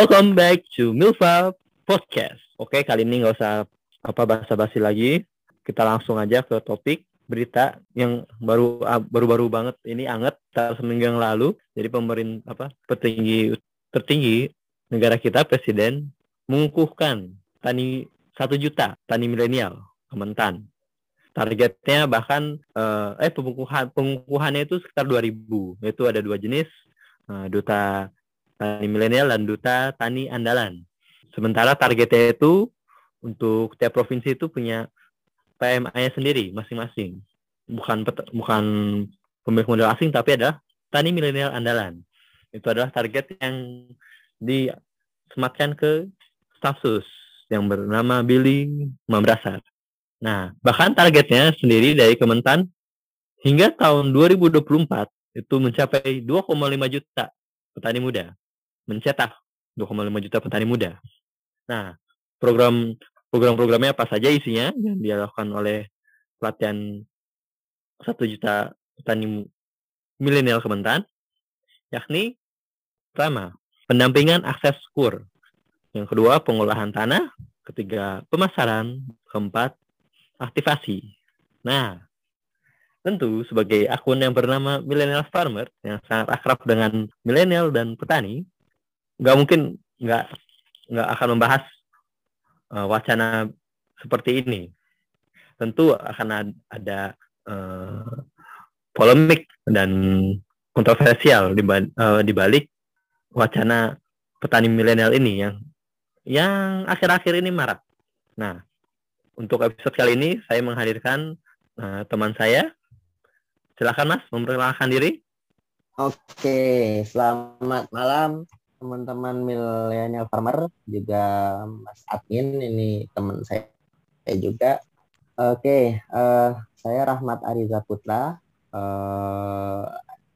Welcome back to Milfa Podcast. Oke, kali ini nggak usah apa basa-basi lagi. Kita langsung aja ke topik berita yang baru ah, baru-baru banget ini anget seminggu yang lalu. Jadi pemerintah apa petinggi tertinggi negara kita presiden mengukuhkan tani satu juta tani milenial Kementan. Targetnya bahkan eh, eh pengukuhan pengukuhannya itu sekitar 2000. Itu ada dua jenis uh, duta tani milenial dan duta tani andalan. Sementara targetnya itu untuk tiap provinsi itu punya PMA-nya sendiri masing-masing. Bukan bukan pemilik modal asing tapi adalah tani milenial andalan. Itu adalah target yang disematkan ke stafsus yang bernama Billy Mambrasar. Nah, bahkan targetnya sendiri dari Kementan hingga tahun 2024 itu mencapai 2,5 juta petani muda mencetak 2,5 juta petani muda. Nah, program program-programnya apa saja isinya yang dilakukan oleh pelatihan satu juta petani milenial Kementan, yakni pertama pendampingan akses kur, yang kedua pengolahan tanah, ketiga pemasaran, keempat aktivasi. Nah, tentu sebagai akun yang bernama Millennial Farmer yang sangat akrab dengan milenial dan petani, nggak mungkin nggak nggak akan membahas uh, wacana seperti ini. Tentu akan ada uh, polemik dan kontroversial di, uh, balik wacana petani milenial ini yang yang akhir-akhir ini marak. Nah, untuk episode kali ini saya menghadirkan uh, teman saya. Silakan Mas, memperkenalkan diri. Oke, selamat malam teman-teman milenial farmer juga Mas admin ini teman saya, saya juga. Oke, uh, saya Rahmat Ariza Putra, uh,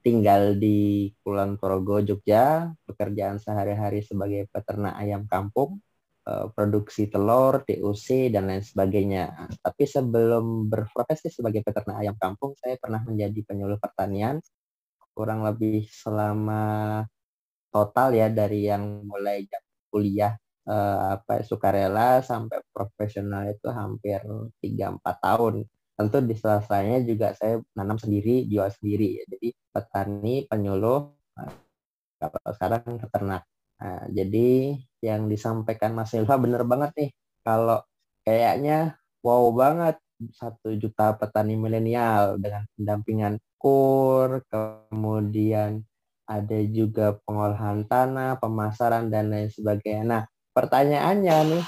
tinggal di Kulon Progo, Jogja. Pekerjaan sehari-hari sebagai peternak ayam kampung, uh, produksi telur, TUC dan lain sebagainya. Tapi sebelum berprofesi sebagai peternak ayam kampung, saya pernah menjadi penyuluh pertanian kurang lebih selama total ya dari yang mulai kuliah uh, apa sukarela sampai profesional itu hampir 3 4 tahun. Tentu di selesainya juga saya nanam sendiri, jual sendiri. Ya. Jadi petani, penyuluh, uh, sekarang peternak. Nah, jadi yang disampaikan Mas Silva benar banget nih. Kalau kayaknya wow banget satu juta petani milenial dengan pendampingan kur, kemudian ada juga pengolahan tanah, pemasaran dan lain sebagainya. Nah, pertanyaannya nih,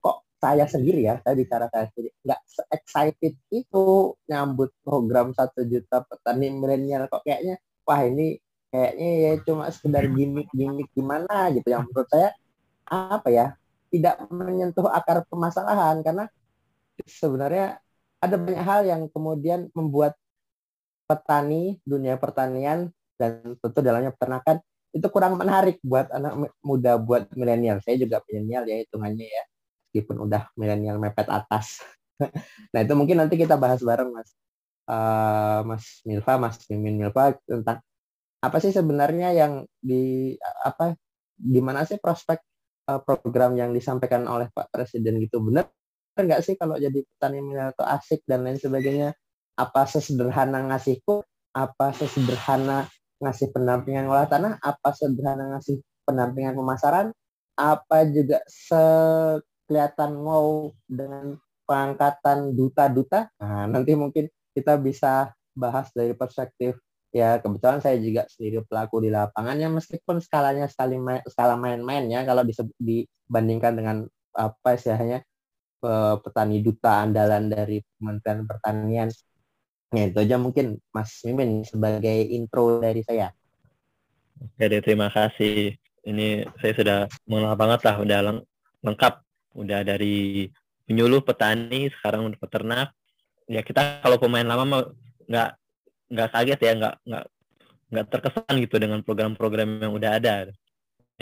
kok saya sendiri ya, saya bicara saya sendiri, nggak excited itu nyambut program satu juta petani milenial. Kok kayaknya, wah ini kayaknya ya cuma sekedar gimmick-gimmick gimana gitu. Yang menurut saya apa ya tidak menyentuh akar permasalahan. Karena sebenarnya ada banyak hal yang kemudian membuat petani dunia pertanian dan tentu dalamnya peternakan itu kurang menarik buat anak muda buat milenial. Saya juga milenial ya hitungannya ya, meskipun udah milenial mepet atas. nah itu mungkin nanti kita bahas bareng mas, uh, mas Milva, mas Mimin Milva tentang apa sih sebenarnya yang di apa gimana sih prospek uh, program yang disampaikan oleh Pak Presiden gitu benar nggak sih kalau jadi petani milenial itu asik dan lain sebagainya apa sesederhana ngasihku apa sesederhana ngasih pendampingan olah tanah, apa sederhana ngasih pendampingan pemasaran, apa juga sekelihatan mau dengan pengangkatan duta-duta. Nah, nanti mungkin kita bisa bahas dari perspektif ya kebetulan saya juga sendiri pelaku di lapangannya meskipun skalanya sekali main, skala main-main ya kalau dibandingkan dengan apa istilahnya petani duta andalan dari Kementerian Pertanian Ya itu aja mungkin Mas Mimin sebagai intro dari saya. Oke deh, terima kasih. Ini saya sudah mengenal banget lah, udah leng lengkap. Udah dari penyuluh petani, sekarang udah peternak. Ya kita kalau pemain lama nggak nggak kaget ya, nggak nggak nggak terkesan gitu dengan program-program yang udah ada.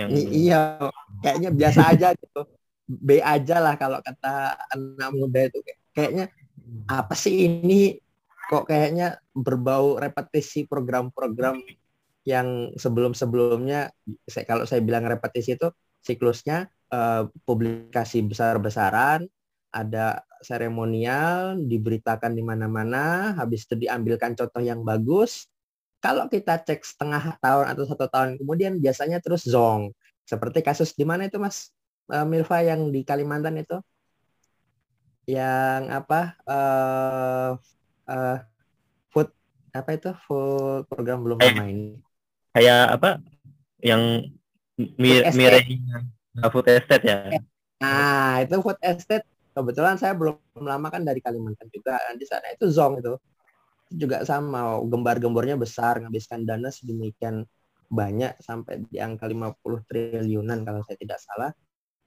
Yang... I iya, kayaknya biasa aja gitu. B aja lah kalau kata anak muda itu kayaknya apa sih ini kok kayaknya berbau repetisi program-program yang sebelum-sebelumnya saya kalau saya bilang repetisi itu siklusnya uh, publikasi besar-besaran, ada seremonial, diberitakan di mana-mana, habis itu diambilkan contoh yang bagus. Kalau kita cek setengah tahun atau satu tahun kemudian biasanya terus zong. Seperti kasus di mana itu Mas uh, Milva yang di Kalimantan itu? Yang apa? Uh, uh, food apa itu? Food program belum lama ini. Kayak apa? Yang mir mireh food estate ya. Nah, itu food estate kebetulan saya belum lama kan dari Kalimantan juga di sana itu zong itu juga sama gembar-gembornya besar menghabiskan dana sedemikian banyak sampai di angka 50 triliunan kalau saya tidak salah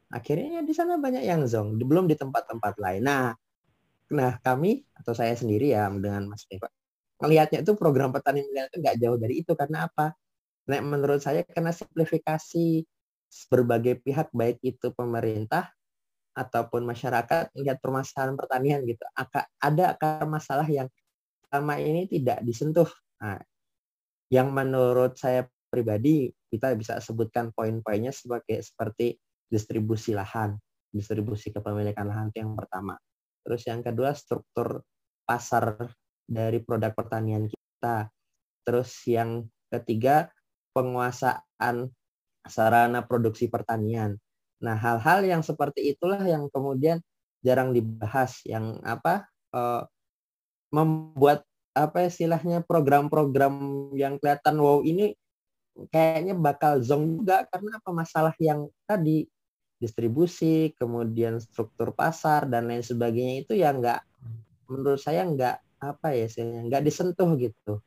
akhirnya di sana banyak yang zong belum di tempat-tempat lain nah nah kami atau saya sendiri ya dengan Mas Dewa melihatnya itu program petani milenial itu nggak jauh dari itu. Karena apa? Nah menurut saya karena simplifikasi berbagai pihak baik itu pemerintah ataupun masyarakat lihat permasalahan pertanian gitu ada akar masalah yang selama ini tidak disentuh. Nah, yang menurut saya pribadi kita bisa sebutkan poin-poinnya sebagai seperti distribusi lahan distribusi kepemilikan lahan itu yang pertama terus yang kedua struktur pasar dari produk pertanian kita. Terus yang ketiga penguasaan sarana produksi pertanian. Nah, hal-hal yang seperti itulah yang kemudian jarang dibahas yang apa uh, membuat apa istilahnya program-program yang kelihatan wow ini kayaknya bakal zong juga karena apa? Masalah yang tadi distribusi kemudian struktur pasar dan lain sebagainya itu ya nggak menurut saya nggak apa ya saya nggak disentuh gitu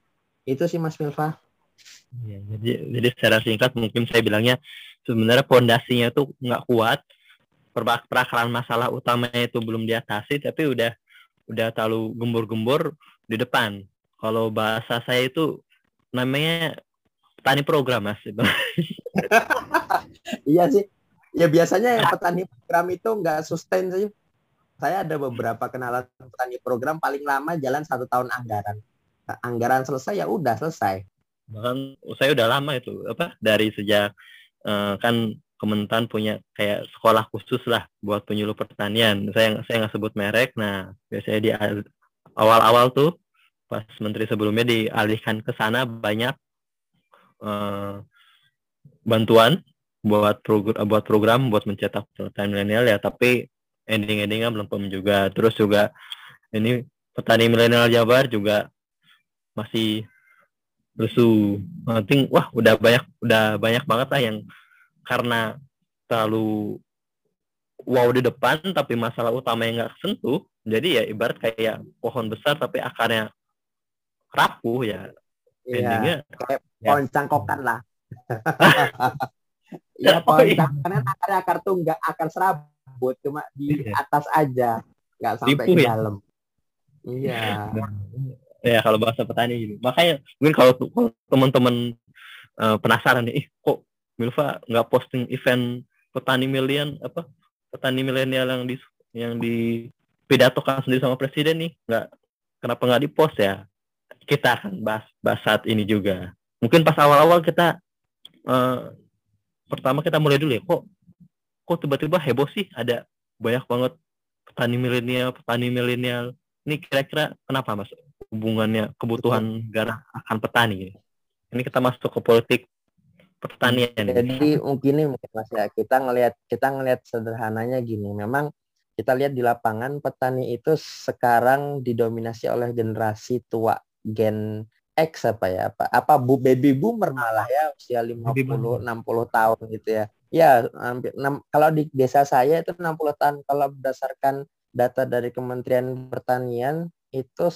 itu sih Mas Milva Ya, jadi jadi secara singkat mungkin saya bilangnya sebenarnya pondasinya itu nggak kuat, perakaran masalah utamanya itu belum diatasi, tapi udah udah terlalu gembur-gembur di depan. Kalau bahasa saya itu namanya petani program mas. iya sih. Ya biasanya yang petani program itu nggak sustain sih. Saya ada beberapa kenalan petani program paling lama jalan satu tahun anggaran. anggaran selesai ya udah selesai bahkan saya udah lama itu apa dari sejak uh, kan Kementan punya kayak sekolah khusus lah buat penyuluh pertanian. Saya saya nggak sebut merek. Nah biasanya di awal-awal tuh pas menteri sebelumnya dialihkan ke sana banyak uh, bantuan buat program buat program buat mencetak petani milenial ya tapi ending-endingnya belum pem juga. Terus juga ini petani milenial Jabar juga masih lesu. Penting wah udah banyak udah banyak banget lah yang karena terlalu wow di depan tapi masalah utama yang nggak sentuh jadi ya ibarat kayak pohon besar tapi akarnya rapuh ya iya, kayak ya. pohon cangkokan lah ya pohon oh, iya. akarnya akar tuh nggak akan serabut cuma di iya. atas aja nggak sampai Tipu, ke ya? dalam iya ya kalau bahasa petani gitu makanya mungkin kalau, teman-teman uh, penasaran nih, ih kok Milva nggak posting event petani milian apa petani milenial yang di yang di pidatokan sendiri sama presiden nih nggak kenapa nggak di post ya kita akan bahas bahas saat ini juga mungkin pas awal-awal kita uh, pertama kita mulai dulu ya kok kok tiba-tiba heboh sih? Ada banyak banget petani milenial petani milenial. Ini kira-kira kenapa mas? Hubungannya kebutuhan negara akan petani. Ini? Kita masuk ke politik pertanian. Jadi mungkin ini mas ya kita ngelihat kita ngelihat sederhananya gini, memang kita lihat di lapangan petani itu sekarang didominasi oleh generasi tua gen X apa ya apa apa bu baby boomer malah ya usia 50 60 tahun gitu ya. Ya hampir 6, kalau di desa saya itu 60 tahun kalau berdasarkan data dari Kementerian Pertanian itu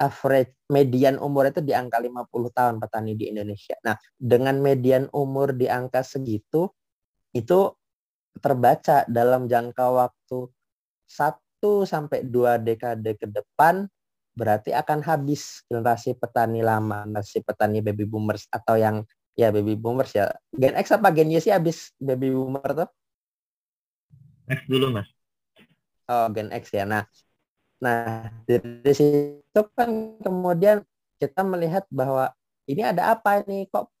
average median umur itu di angka 50 tahun petani di Indonesia. Nah, dengan median umur di angka segitu itu terbaca dalam jangka waktu 1 sampai 2 dekade ke depan berarti akan habis generasi petani lama, generasi petani baby boomers atau yang ya baby boomers ya. Gen X apa Gen Y sih habis baby boomer tuh? X dulu, Mas. Oh, Gen X ya. Nah, Nah, dari situ kan kemudian kita melihat bahwa ini ada apa ini kok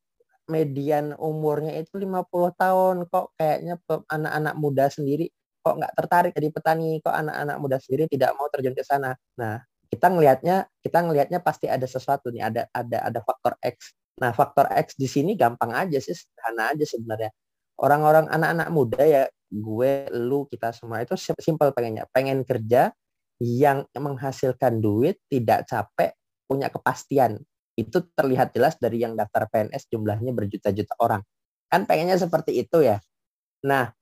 median umurnya itu 50 tahun kok kayaknya anak-anak muda sendiri kok nggak tertarik jadi petani kok anak-anak muda sendiri tidak mau terjun ke sana nah kita ngelihatnya kita ngelihatnya pasti ada sesuatu nih ada ada ada faktor X. Nah faktor X di sini gampang aja sih sederhana aja sebenarnya. Orang-orang anak-anak muda ya gue lu kita semua itu simpel pengennya. Pengen kerja yang menghasilkan duit tidak capek punya kepastian. Itu terlihat jelas dari yang daftar PNS jumlahnya berjuta-juta orang. Kan pengennya seperti itu ya. Nah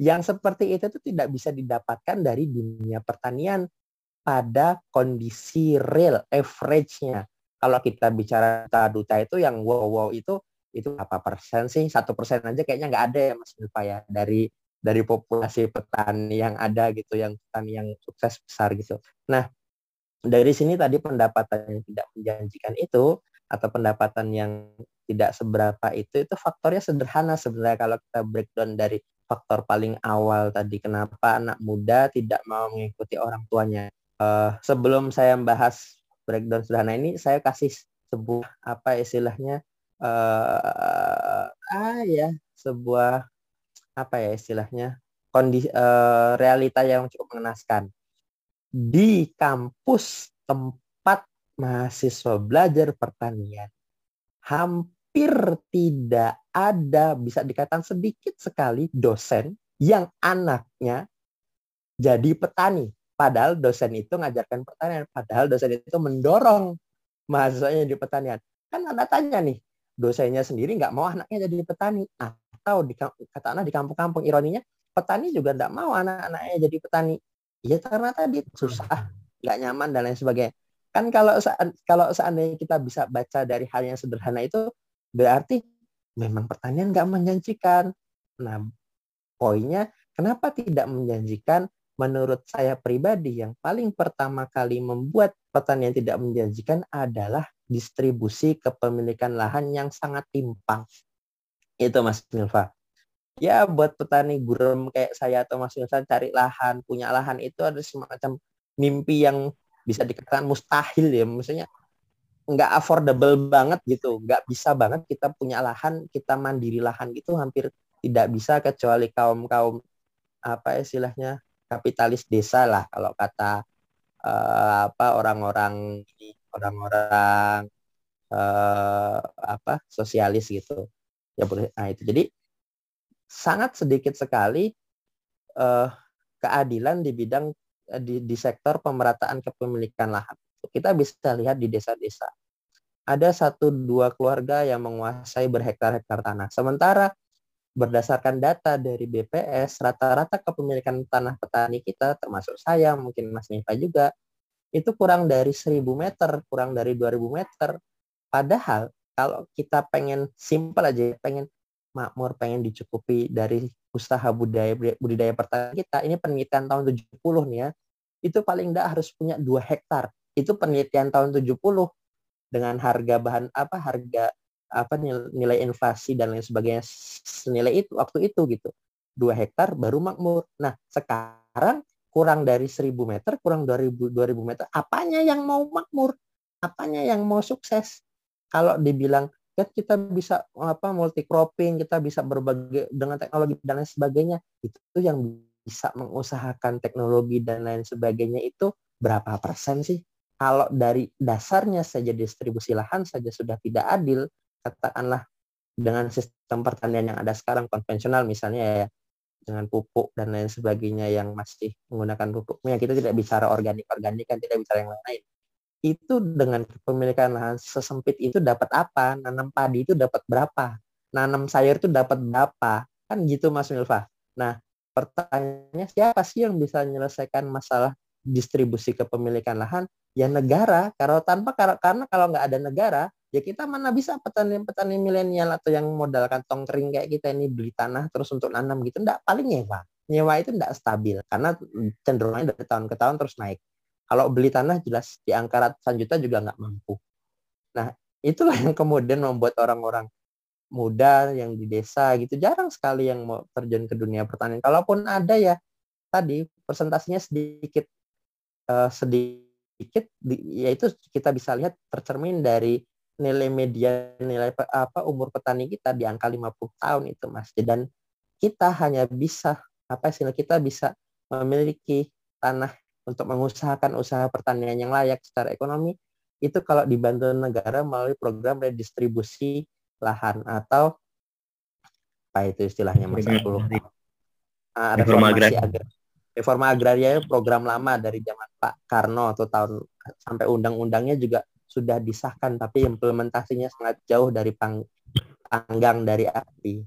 yang seperti itu tuh tidak bisa didapatkan dari dunia pertanian pada kondisi real average-nya. Kalau kita bicara duta itu yang wow wow itu itu apa persen sih? Satu persen aja kayaknya nggak ada ya Mas Milpa ya dari dari populasi petani yang ada gitu, yang petani yang sukses besar gitu. Nah dari sini tadi pendapatan yang tidak menjanjikan itu atau pendapatan yang tidak seberapa itu itu faktornya sederhana sebenarnya kalau kita breakdown dari faktor paling awal tadi kenapa anak muda tidak mau mengikuti orang tuanya. Uh, sebelum saya membahas breakdown sederhana ini, saya kasih sebuah apa istilahnya uh, ah ya sebuah apa ya istilahnya kondisi uh, realita yang cukup mengenaskan di kampus tempat mahasiswa belajar pertanian hampir tidak ada bisa dikatakan sedikit sekali dosen yang anaknya jadi petani. Padahal dosen itu ngajarkan pertanian. Padahal dosen itu mendorong mahasiswanya di pertanian. Kan anda tanya nih, dosennya sendiri nggak mau anaknya jadi petani. Atau di, kata anak di kampung-kampung ironinya, petani juga nggak mau anak-anaknya jadi petani. Ya karena tadi susah, nggak nyaman dan lain sebagainya. Kan kalau kalau seandainya kita bisa baca dari hal yang sederhana itu, berarti memang pertanian nggak menjanjikan. Nah, poinnya kenapa tidak menjanjikan? Menurut saya pribadi yang paling pertama kali membuat pertanian tidak menjanjikan adalah distribusi kepemilikan lahan yang sangat timpang. Itu Mas Milva. Ya buat petani gurem kayak saya atau Mas Milva cari lahan, punya lahan itu ada semacam mimpi yang bisa dikatakan mustahil ya. Maksudnya nggak affordable banget gitu, nggak bisa banget kita punya lahan, kita mandiri lahan gitu hampir tidak bisa kecuali kaum kaum apa istilahnya kapitalis desa lah kalau kata uh, apa orang-orang orang-orang uh, apa sosialis gitu ya boleh nah itu jadi sangat sedikit sekali uh, keadilan di bidang di, di sektor pemerataan kepemilikan lahan kita bisa lihat di desa-desa. Ada satu dua keluarga yang menguasai berhektar-hektar tanah. Sementara berdasarkan data dari BPS, rata-rata kepemilikan tanah petani kita, termasuk saya, mungkin Mas Nifa juga, itu kurang dari 1000 meter, kurang dari 2000 meter. Padahal kalau kita pengen simpel aja, pengen makmur, pengen dicukupi dari usaha budaya budidaya pertanian kita, ini penelitian tahun 70 nih ya, itu paling tidak harus punya dua hektar itu penelitian tahun 70 dengan harga bahan apa harga apa nilai inflasi dan lain sebagainya senilai itu waktu itu gitu. Dua hektar baru makmur. Nah sekarang kurang dari 1000 meter kurang 2000 2000 meter apanya yang mau makmur? Apanya yang mau sukses? Kalau dibilang kan kita bisa apa multi cropping kita bisa berbagai dengan teknologi dan lain sebagainya itu yang bisa mengusahakan teknologi dan lain sebagainya itu berapa persen sih? Kalau dari dasarnya saja distribusi lahan saja sudah tidak adil, katakanlah dengan sistem pertanian yang ada sekarang konvensional misalnya ya dengan pupuk dan lain sebagainya yang masih menggunakan pupuknya kita tidak bicara organik organik kan tidak bicara yang lain. Itu dengan kepemilikan lahan sesempit itu dapat apa? Nanam padi itu dapat berapa? Nanam sayur itu dapat berapa? Kan gitu Mas Milva. Nah pertanyaannya siapa sih yang bisa menyelesaikan masalah distribusi kepemilikan lahan? Ya negara. Kalau tanpa karena kalau nggak ada negara ya kita mana bisa petani-petani milenial atau yang modal kantong kering kayak kita ini beli tanah terus untuk nanam gitu enggak paling nyewa. Nyewa itu enggak stabil karena cenderungnya dari tahun ke tahun terus naik. Kalau beli tanah jelas di angka ratusan juta juga nggak mampu. Nah itulah yang kemudian membuat orang-orang muda yang di desa gitu jarang sekali yang mau terjun ke dunia pertanian. Kalaupun ada ya tadi persentasenya sedikit uh, sedikit yaitu kita bisa lihat tercermin dari nilai media nilai apa umur petani kita di angka 50 tahun itu Mas. Dan kita hanya bisa apa istilah kita bisa memiliki tanah untuk mengusahakan usaha pertanian yang layak secara ekonomi itu kalau dibantu negara melalui program redistribusi lahan atau apa itu istilahnya Mas Uh, reforma agraria. Reforma agraria program lama dari zaman Pak Karno atau tahun sampai undang-undangnya juga sudah disahkan tapi implementasinya sangat jauh dari pang, panggang dari api.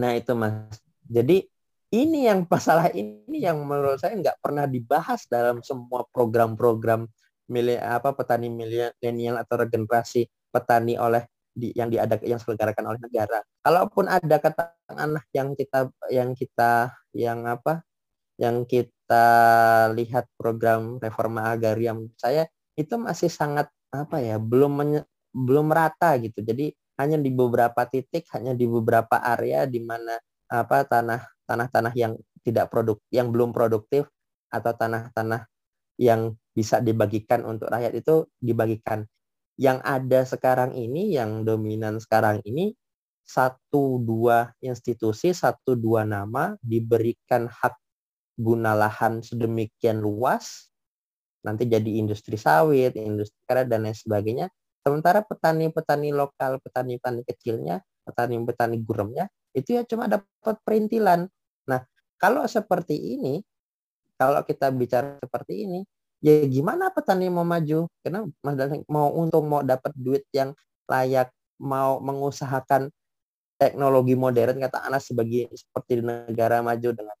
Nah itu mas. Jadi ini yang masalah ini yang menurut saya nggak pernah dibahas dalam semua program-program milik apa petani milenial atau regenerasi petani oleh di, yang diadakan yang diselenggarakan oleh negara. Kalaupun ada katakanlah yang kita yang kita yang apa yang kita lihat program reforma agraria saya itu masih sangat apa ya belum menye, belum rata gitu. Jadi hanya di beberapa titik, hanya di beberapa area di mana apa tanah tanah-tanah yang tidak produk yang belum produktif atau tanah-tanah yang bisa dibagikan untuk rakyat itu dibagikan. Yang ada sekarang ini, yang dominan sekarang ini satu dua institusi, satu dua nama diberikan hak guna lahan sedemikian luas nanti jadi industri sawit, industri karet dan lain sebagainya. Sementara petani-petani lokal, petani-petani kecilnya, petani-petani guremnya itu ya cuma dapat perintilan. Nah, kalau seperti ini, kalau kita bicara seperti ini, ya gimana petani mau maju? Karena Mas mau untung, mau dapat duit yang layak, mau mengusahakan teknologi modern kata anak sebagai seperti negara maju dengan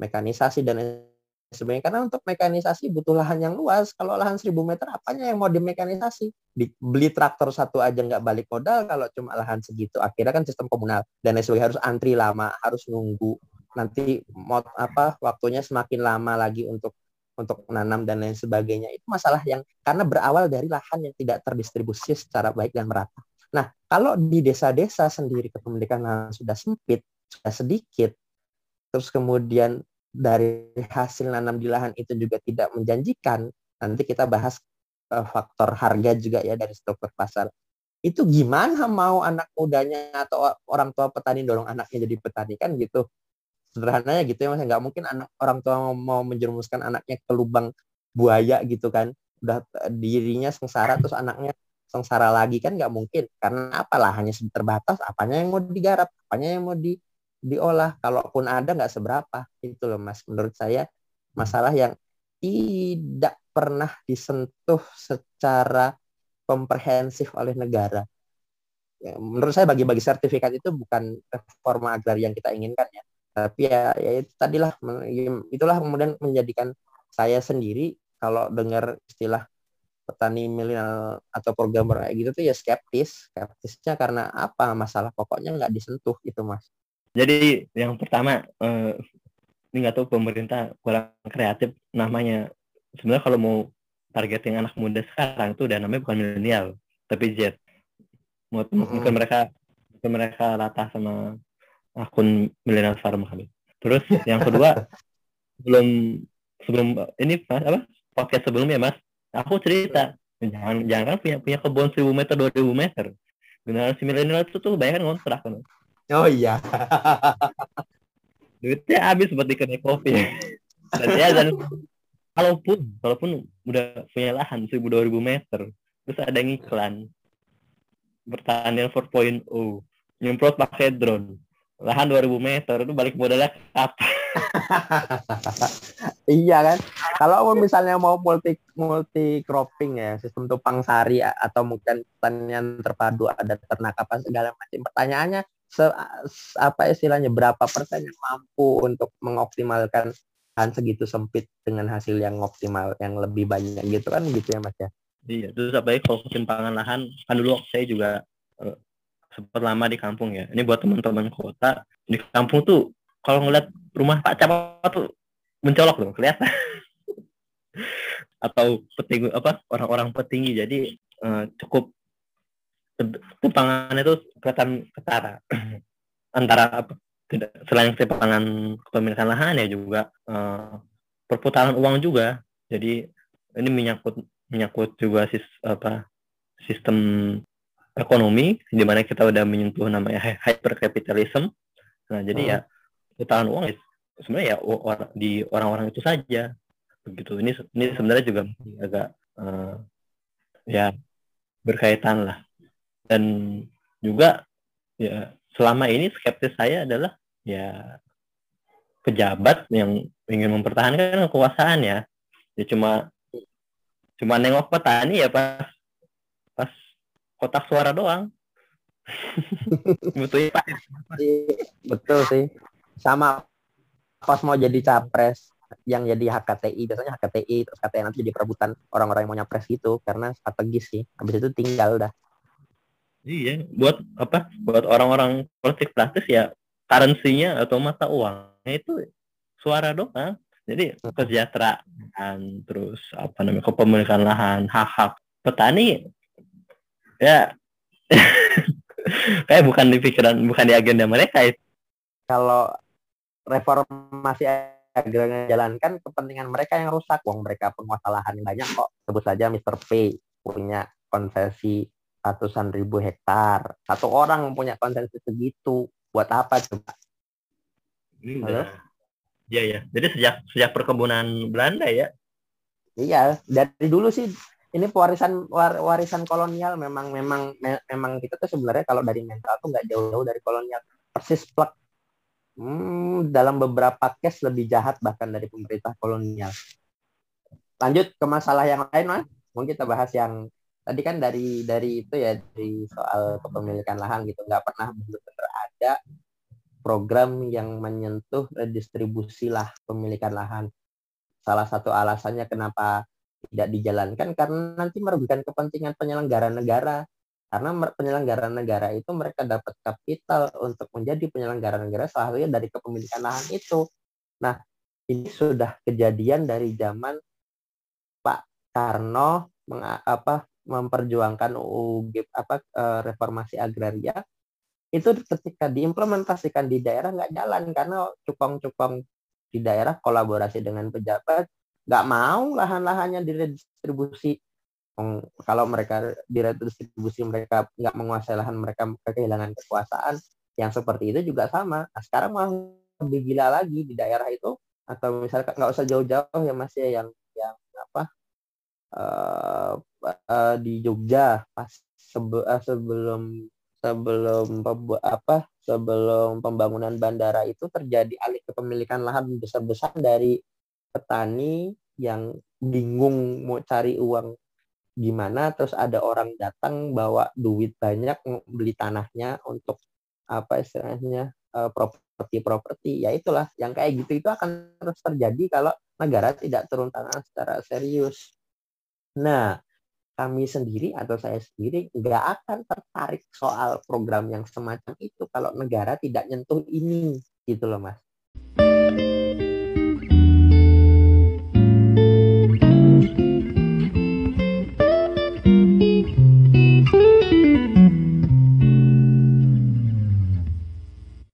mekanisasi dan sebenarnya. Karena untuk mekanisasi butuh lahan yang luas. Kalau lahan 1000 meter apanya yang mau dimekanisasi? Beli traktor satu aja nggak balik modal kalau cuma lahan segitu. Akhirnya kan sistem komunal. Dan lain sebagainya harus antri lama harus nunggu. Nanti mau apa waktunya semakin lama lagi untuk untuk menanam dan lain sebagainya. Itu masalah yang karena berawal dari lahan yang tidak terdistribusi secara baik dan merata. Nah kalau di desa-desa sendiri kepemilikan lahan sudah sempit sudah sedikit terus kemudian dari hasil nanam di lahan itu juga tidak menjanjikan, nanti kita bahas uh, faktor harga juga ya dari struktur pasar. Itu gimana mau anak mudanya atau orang tua petani dorong anaknya jadi petani kan gitu. Sederhananya gitu ya nggak mungkin anak orang tua mau menjerumuskan anaknya ke lubang buaya gitu kan. Udah dirinya sengsara terus anaknya sengsara lagi kan nggak mungkin karena apalah hanya terbatas apanya yang mau digarap apanya yang mau di diolah. Kalaupun ada nggak seberapa. Itu loh mas. Menurut saya masalah yang tidak pernah disentuh secara komprehensif oleh negara. Ya, menurut saya bagi-bagi sertifikat itu bukan reforma agraria yang kita inginkan ya. Tapi ya, ya itu tadilah. Itulah kemudian menjadikan saya sendiri kalau dengar istilah petani milenial atau programmer kayak gitu tuh ya skeptis. Skeptisnya karena apa? Masalah pokoknya nggak disentuh itu mas jadi yang pertama eh, ini nggak tahu pemerintah kurang kreatif namanya. Sebenarnya kalau mau targeting anak muda sekarang tuh udah namanya bukan milenial tapi Z. Mungkin, mm -hmm. mereka mungkin mereka rata sama akun milenial farm kali. Terus yang kedua sebelum sebelum ini mas apa podcast sebelumnya mas aku cerita jangan jangan punya punya kebun seribu meter dua ribu meter generasi milenial itu tuh bayangkan ngontrak kan Oh iya. Duitnya habis buat kedai kopi. dan ya dan kalaupun kalaupun udah punya lahan 1000 2000 meter, terus ada yang iklan pertanian 4.0 nyemprot pakai drone lahan 2000 meter itu balik modalnya apa? iya kan kalau misalnya mau multi multi cropping ya sistem tupang sari atau mungkin pertanian terpadu ada ternak apa segala macam pertanyaannya se, apa istilahnya berapa persen yang mampu untuk mengoptimalkan lahan segitu sempit dengan hasil yang optimal yang lebih banyak gitu kan gitu ya mas ya? Iya terus apalagi kalau ketimpangan lahan kan dulu saya juga uh, sempat lama di kampung ya. Ini buat teman-teman kota di kampung tuh kalau ngeliat rumah Pak Camat tuh mencolok loh kelihatan. Atau petinggi apa orang-orang petinggi. Jadi uh, cukup ketimpangan itu kelihatan ketara antara tidak selain ketimpangan kepemilikan lahan ya juga uh, perputaran uang juga jadi ini menyangkut menyangkut juga sis apa sistem ekonomi di mana kita udah menyentuh namanya hypercapitalism. Nah, jadi hmm. ya putaran uang sebenarnya ya di orang-orang itu saja begitu. Ini ini sebenarnya juga agak uh, ya berkaitan lah. Dan juga ya selama ini skeptis saya adalah ya pejabat yang ingin mempertahankan kekuasaan ya. Ya cuma cuma nengok petani ya pas pas kotak suara doang. Betul Pak. Betul sih. Sama pas mau jadi capres yang jadi HKTI biasanya HKTI terus KTI nanti jadi perebutan orang-orang yang mau nyapres gitu karena strategis sih habis itu tinggal dah iya buat apa? Buat orang-orang politik praktis ya currency-nya atau mata uangnya itu suara doang. Jadi kesejahteraan terus apa namanya kepemilikan lahan hak-hak petani ya. Kayak bukan di pikiran bukan di agenda mereka itu. Kalau reformasi agar jalankan kepentingan mereka yang rusak. Uang mereka penguasa lahan banyak kok. Sebut saja Mr. P punya konsesi ratusan ribu hektar satu orang punya konsesi segitu buat apa coba hmm, Halo? Iya ya. Jadi sejak sejak perkebunan Belanda ya. Iya, dari dulu sih ini warisan war, warisan kolonial memang memang me, memang kita tuh sebenarnya kalau dari mental tuh nggak jauh-jauh dari kolonial persis plek hmm, dalam beberapa case lebih jahat bahkan dari pemerintah kolonial. Lanjut ke masalah yang lain mas, mungkin kita bahas yang tadi kan dari dari itu ya dari soal kepemilikan lahan gitu nggak pernah benar-benar ada program yang menyentuh redistribusi lah pemilikan lahan. Salah satu alasannya kenapa tidak dijalankan karena nanti merugikan kepentingan penyelenggara negara. Karena penyelenggara negara itu mereka dapat kapital untuk menjadi penyelenggara negara salah satunya dari kepemilikan lahan itu. Nah, ini sudah kejadian dari zaman Pak Karno meng, apa memperjuangkan UU apa eh, reformasi agraria itu ketika diimplementasikan di daerah nggak jalan karena cukong-cukong di daerah kolaborasi dengan pejabat nggak mau lahan-lahannya diredistribusi kalau mereka diredistribusi mereka nggak menguasai lahan mereka, kehilangan kekuasaan yang seperti itu juga sama. Nah, sekarang mau lebih gila lagi di daerah itu atau misalkan nggak usah jauh-jauh ya masih ya, yang yang apa uh, uh, di Jogja pas sebe, uh, sebelum sebelum apa sebelum pembangunan bandara itu terjadi alih kepemilikan lahan besar-besar dari petani yang bingung mau cari uang gimana terus ada orang datang bawa duit banyak beli tanahnya untuk apa istilahnya properti-properti ya itulah yang kayak gitu itu akan terus terjadi kalau negara tidak turun tangan secara serius. Nah, kami sendiri atau saya sendiri nggak akan tertarik soal program yang semacam itu kalau negara tidak nyentuh ini gitu loh mas.